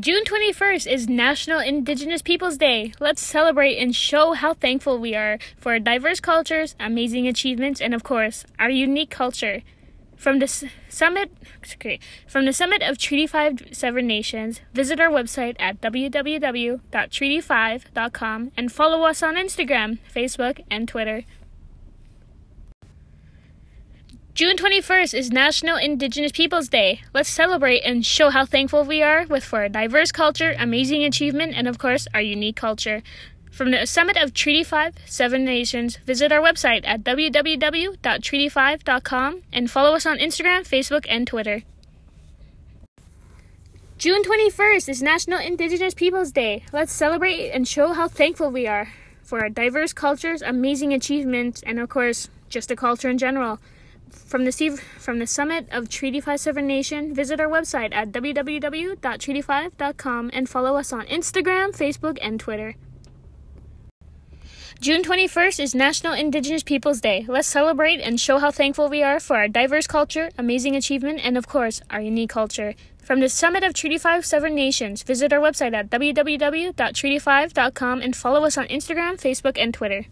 June 21st is National Indigenous Peoples Day. Let's celebrate and show how thankful we are for our diverse cultures, amazing achievements, and of course, our unique culture. From the summit, from the summit of Treaty 5 Seven Nations, visit our website at www.treaty5.com and follow us on Instagram, Facebook, and Twitter. June 21st is National Indigenous Peoples Day. Let's celebrate and show how thankful we are with for our diverse culture, amazing achievement, and of course, our unique culture. From the summit of Treaty 5, Seven Nations, visit our website at www.treaty5.com and follow us on Instagram, Facebook, and Twitter. June 21st is National Indigenous Peoples Day. Let's celebrate and show how thankful we are for our diverse cultures, amazing achievements, and of course, just the culture in general. From the, from the summit of Treaty 5 Seven Nation, visit our website at www.treaty5.com and follow us on Instagram, Facebook, and Twitter. June 21st is National Indigenous Peoples Day. Let's celebrate and show how thankful we are for our diverse culture, amazing achievement, and of course, our unique culture. From the summit of Treaty 5 Seven Nations, visit our website at www.treaty5.com and follow us on Instagram, Facebook, and Twitter.